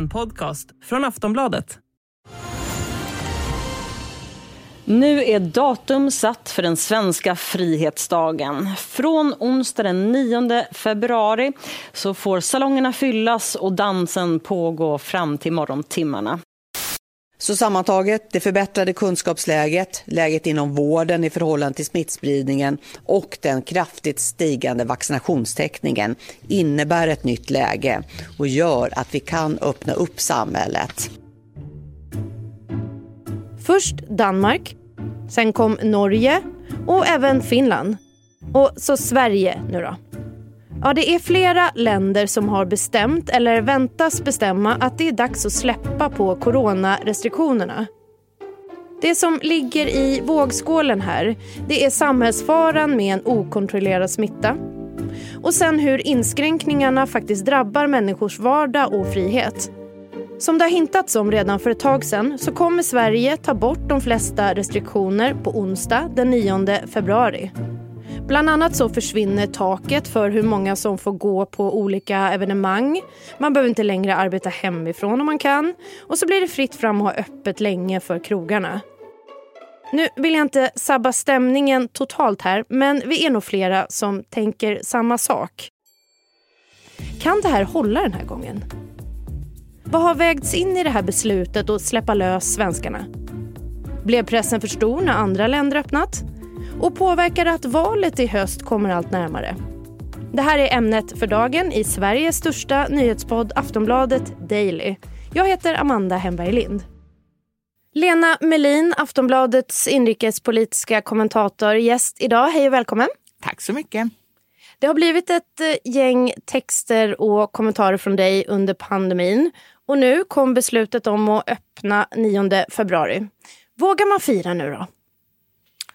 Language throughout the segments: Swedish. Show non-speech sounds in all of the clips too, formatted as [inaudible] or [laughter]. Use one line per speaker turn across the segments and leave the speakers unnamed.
En podcast från Aftonbladet.
Nu är datum satt för den svenska frihetsdagen. Från onsdag den 9 februari så får salongerna fyllas och dansen pågå fram till morgontimmarna.
Så sammantaget, det förbättrade kunskapsläget, läget inom vården i förhållande till smittspridningen och den kraftigt stigande vaccinationstäckningen innebär ett nytt läge och gör att vi kan öppna upp samhället.
Först Danmark, sen kom Norge och även Finland. Och så Sverige nu då. Ja, det är flera länder som har bestämt eller väntas bestämma att det är dags att släppa på coronarestriktionerna. Det som ligger i vågskålen här det är samhällsfaran med en okontrollerad smitta och sen hur inskränkningarna faktiskt drabbar människors vardag och frihet. Som det har hintats om redan för ett tag sedan så kommer Sverige ta bort de flesta restriktioner på onsdag den 9 februari. Bland annat så försvinner taket för hur många som får gå på olika evenemang. Man behöver inte längre arbeta hemifrån om man kan. Och så blir det fritt fram att ha öppet länge för krogarna. Nu vill jag inte sabba stämningen totalt här, men vi är nog flera som tänker samma sak. Kan det här hålla den här gången? Vad har vägts in i det här beslutet att släppa lös svenskarna? Blev pressen för stor när andra länder öppnat? Och påverkar att valet i höst kommer allt närmare? Det här är ämnet för dagen i Sveriges största nyhetspodd Aftonbladet Daily. Jag heter Amanda Hemberg Lind. Lena Melin, Aftonbladets inrikespolitiska kommentator, gäst idag. Hej och välkommen.
Tack så mycket.
Det har blivit ett eh, gäng texter och kommentarer från dig under pandemin. Och nu kom beslutet om att öppna 9 februari. Vågar man fira nu då?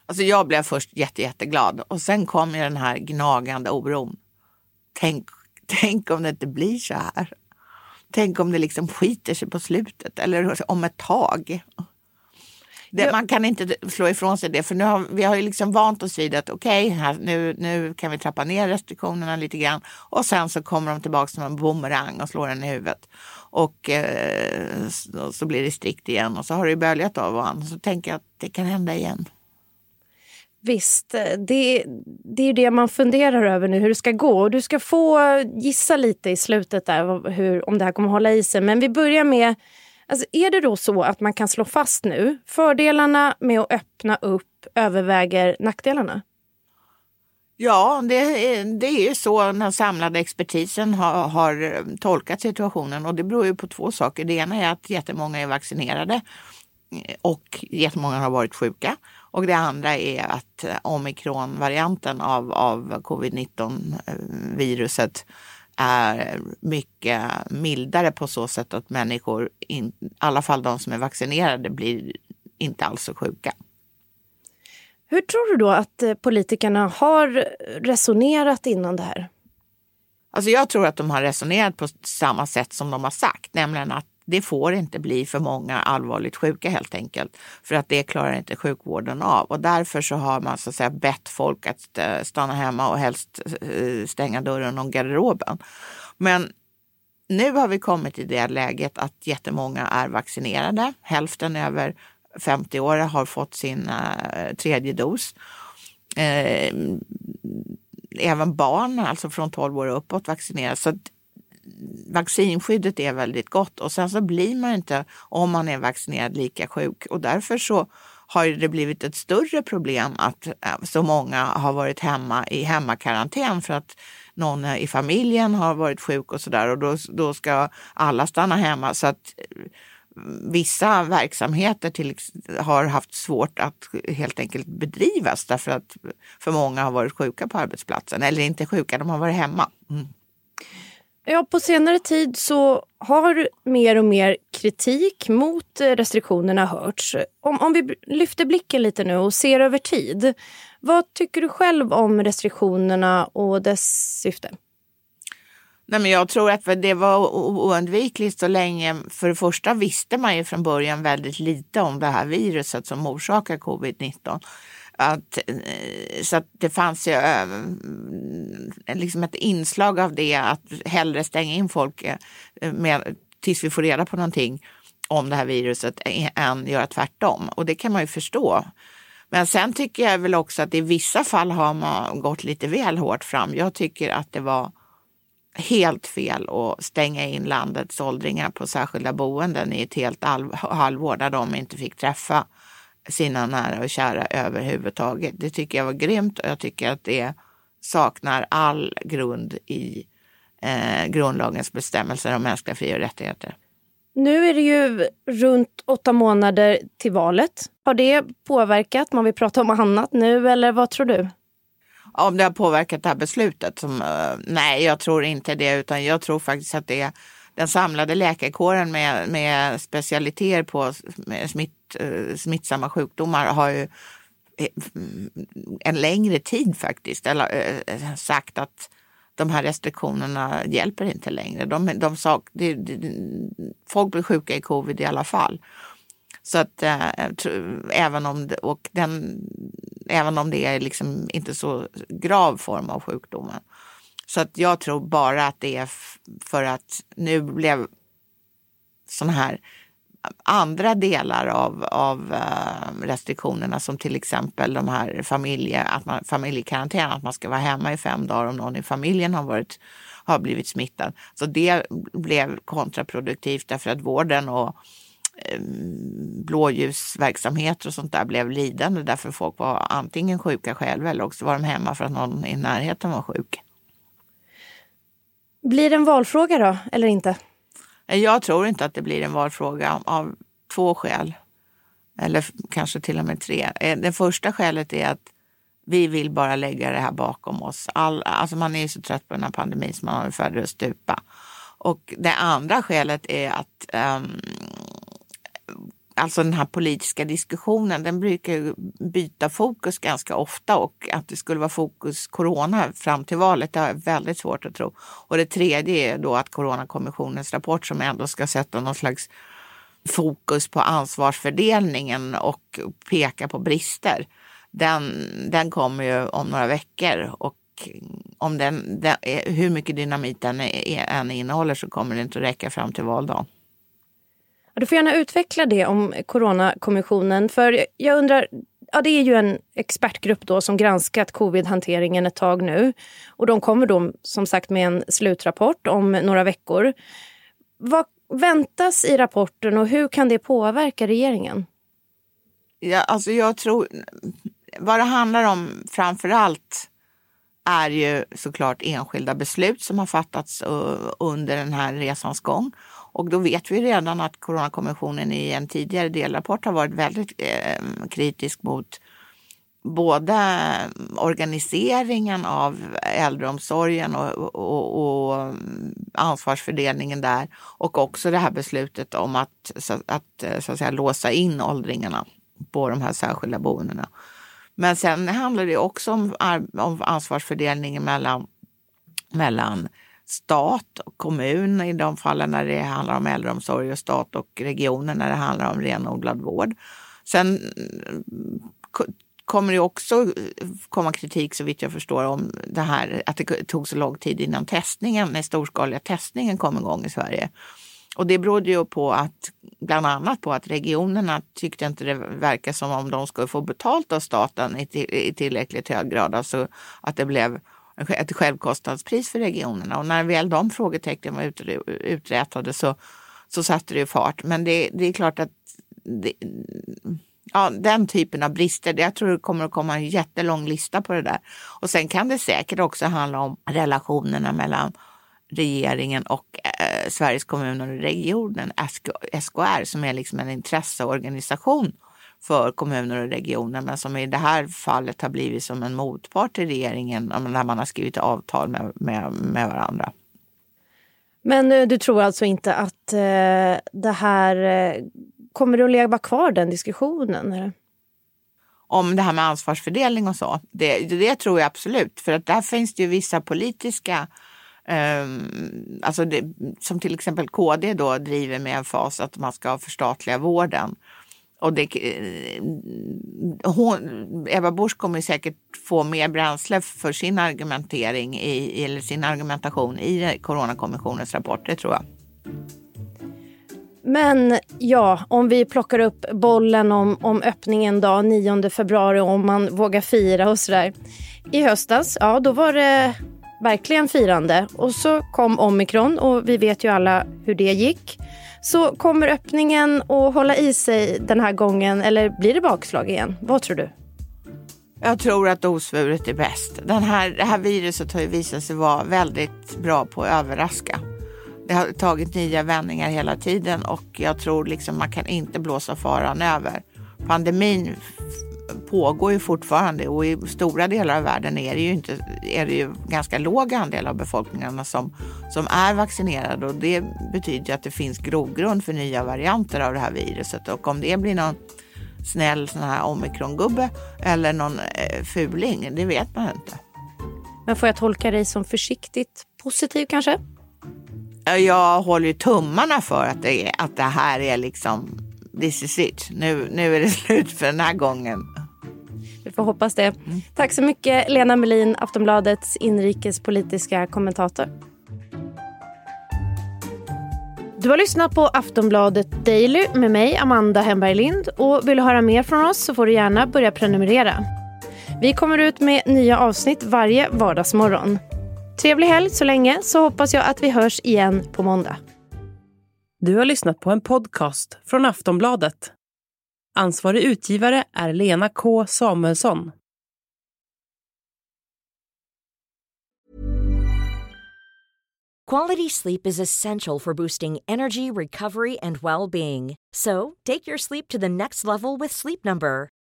Alltså jag blev först jätte, jätteglad och sen kom ju den här gnagande oron. Tänk, tänk om det inte blir så här. Tänk om det liksom skiter sig på slutet eller om ett tag. Det, man kan inte slå ifrån sig det för nu har, vi har ju liksom vant oss vid att okej, okay, nu, nu kan vi trappa ner restriktionerna lite grann och sen så kommer de tillbaka som en bumerang och slår en i huvudet. Och eh, så, så, blir det strikt igen och så har det böljat av och an. Så tänker jag att det kan hända igen.
Visst, eh, det, det är det man funderar över nu, hur det ska gå. Och du ska få gissa lite i slutet där hur, om det här kommer hålla i sig. Men vi börjar med, alltså är det då så att man kan slå fast nu, fördelarna med att öppna upp överväger nackdelarna?
Ja, det, det är ju så den samlade expertisen har, har tolkat situationen och det beror ju på två saker. Det ena är att jättemånga är vaccinerade eh, och jättemånga har varit sjuka. Och det andra är att omikronvarianten av, av covid-19 viruset är mycket mildare på så sätt att människor, i alla fall de som är vaccinerade, blir inte alls så sjuka.
Hur tror du då att eh, politikerna har resonerat innan det här?
Alltså jag tror att de har resonerat på samma sätt som de har sagt, nämligen att det får inte bli för många allvarligt sjuka helt enkelt. För att det klarar inte sjukvården av. Och därför så har man så att säga bett folk att eh, stanna hemma och helst eh, stänga dörren och garderoben. Men nu har vi kommit i det läget att jättemånga är vaccinerade. Hälften över 50 år har fått sin eh, tredje dos. Även barn, alltså från 12 år och uppåt, vaccineras. Så vaccinskyddet är väldigt gott och sen så blir man inte, om man är vaccinerad, lika sjuk och därför så har det blivit ett större problem att eh, så många har varit hemma i hemmakarantän för att någon i familjen har varit sjuk och sådär och då, då ska alla stanna hemma. Så att eh, vissa verksamheter till, har haft svårt att helt enkelt bedrivas därför att för många har varit sjuka på arbetsplatsen. Eller inte sjuka, de har varit hemma. Mm.
Ja, på senare tid så har mer och mer kritik mot restriktionerna hörts. Om, om vi lyfter blicken lite nu och ser över tid. Vad tycker du själv om restriktionerna och dess syfte?
Nej, men jag tror att det var oundvikligt så länge. För det första visste man ju från början väldigt lite om det här viruset som orsakar covid-19. Att, eh, så att det fanns ju eh, liksom ett inslag av det att hellre stänga in folk eh, med, tills vi får reda på någonting om det här viruset än göra tvärtom. Och det kan man ju förstå. Men sen tycker jag väl också att i vissa fall har man gått lite väl hårt fram. Jag tycker att det var helt fel att stänga in landets åldringar på särskilda boenden i ett helt halvår där de inte fick träffa sina nära och kära överhuvudtaget. Det tycker jag var grymt och jag tycker att det saknar all grund i eh, grundlagens bestämmelser om mänskliga fri och rättigheter.
Nu är det ju runt åtta månader till valet. Har det påverkat? Man vill prata om annat nu eller vad tror du?
Om det har påverkat det här beslutet? Som, uh, nej, jag tror inte det utan jag tror faktiskt att det är den samlade läkarkåren med, med specialiteter på smitt, eh, smittsamma sjukdomar har ju eh, mm, en längre tid faktiskt eller, eh, sagt att de här restriktionerna hjälper inte längre. De, de sak, det, det, folk blir sjuka i covid i alla fall. Så att äh, även, om det, och den, även om det är liksom inte så grav form av sjukdomen. Så att jag tror bara att det är för att nu blev sådana här andra delar av, av eh, restriktionerna som till exempel de här familje, att man, familjekarantän, att man ska vara hemma i fem dagar om någon i familjen har, varit, har blivit smittad. Så det blev kontraproduktivt därför att vården och eh, blåljusverksamheter och sånt där blev lidande därför folk var antingen sjuka själva eller också var de hemma för att någon i närheten var sjuk.
Blir det en valfråga då, eller inte?
Eh, jag tror inte att det blir en valfråga av två skäl. Eller kanske till och med tre. Eh, det första skälet är att vi vill bara lägga det här bakom oss. All, alltså man är ju så trött på den här pandemin så man har färdig att stupa. Och det andra skälet är att um, alltså den här politiska diskussionen, den brukar ju byta fokus ganska ofta och att det skulle vara fokus corona fram till valet, det har jag väldigt svårt att tro. Och det tredje är då att Coronakommissionens rapport som ändå ska sätta någon slags fokus på ansvarsfördelningen och peka på brister. Den, den kommer ju om några veckor och om den, den hur mycket dynamit den än innehåller så kommer det inte att räcka fram till valdagen.
Du får gärna utveckla det om Coronakommissionen. För jag undrar, ja, det är ju en expertgrupp då som granskat covid-hanteringen ett tag nu. Och de kommer då som sagt med en slutrapport om några veckor. Vad väntas i rapporten och hur kan det påverka regeringen?
Ja, alltså jag tror, vad det handlar om framför allt är ju såklart enskilda beslut som har fattats eh, under den här resans gång. Och då vet vi redan att Coronakommissionen i en tidigare delrapport har varit väldigt eh, kritisk mot både organiseringen av äldreomsorgen och, och, och, ansvarsfördelningen där och också det här beslutet om att, så, att, eh, så att säga, låsa in åldringarna på de här särskilda boendena. Men sen handlar det också om, om ansvarsfördelningen mellan, mellan stat och kommun i de fallen när det handlar om äldreomsorg och stat och regioner när det handlar om renodlad vård. Sen eh, kommer det också komma kritik så vitt jag förstår om det här att det tog så lång tid innan testningen, den storskaliga testningen kom igång i Sverige. Och det berodde ju på att, bland annat på att regionerna tyckte inte det verkar som om de skulle få betalt av staten i, tillräckligt hög grad. Alltså att det blev ett självkostnadspris för regionerna. Och när väl de frågetecknen var uträtade så, så satte det fart. Men det, det är klart att det, ja, den typen av brister, jag tror det kommer att komma en jättelång lista på det där. Och sen kan det säkert också handla om relationerna mellan regeringen och eh, Sveriges kommuner och regionen, SKR, som är liksom en intresseorganisation för kommuner och regioner men som i det här fallet har blivit som en motpart till regeringen när man har skrivit avtal med, med, med varandra.
Men eh, du tror alltså inte att eh, det här eh, kommer att leva kvar den diskussionen? Eller?
Om det här med ansvarsfördelning och så. Det, det tror jag absolut. För att där finns det ju vissa politiska Um, alltså det, som till exempel KD då driver med en fas att man ska förstatliga vården. Och det, eh, hon, Ebba Busch kommer säkert få mer bränsle för sin argumentering i, eller sin argumentation i Coronakommissionens rapport, det tror jag.
Men ja, om vi plockar upp bollen om, om öppningen då, 9 februari, om man vågar fira och sådär. I höstas, ja då var det verkligen firande. Och så kom omikron och vi vet ju alla hur det gick. Så kommer öppningen att hålla i sig den här gången eller blir det bakslag igen? Vad tror du?
Jag tror att osvuret är bäst. Den här, det här viruset har ju visat sig vara väldigt bra på att överraska. Det har tagit nya vändningar hela tiden och jag tror liksom man kan inte blåsa faran över. Pandemin pågår ju fortfarande och i stora delar av världen är det ju, inte, är det ju ganska låg andel av befolkningarna som, som är vaccinerade och det betyder att det finns grogrund för nya varianter av det här viruset och om det blir någon snäll sån här omikrongubbe eller någon eh, fuling, det vet man inte.
Men får jag tolka dig som försiktigt positiv kanske?
Jag håller ju tummarna för att det, är, att det här är liksom this is it. Nu, nu är det [laughs] slut för den här gången.
Får hoppas det. Tack så mycket Lena Melin, Aftonbladets inrikespolitiska kommentator. Du har lyssnat på Aftonbladet Daily med mig, Amanda Hemberg Lind. Och vill du höra mer från oss så får du gärna börja prenumerera. Vi kommer ut med nya avsnitt varje vardagsmorgon. Trevlig helg så länge, så hoppas jag att vi hörs igen på måndag.
Du har lyssnat på en podcast från Aftonbladet. Ansvarig utgivare är Lena K Samuelsson.
Quality sleep is essential for boosting energy, recovery and well-being. So, take your sleep to the next level with Sleep Number.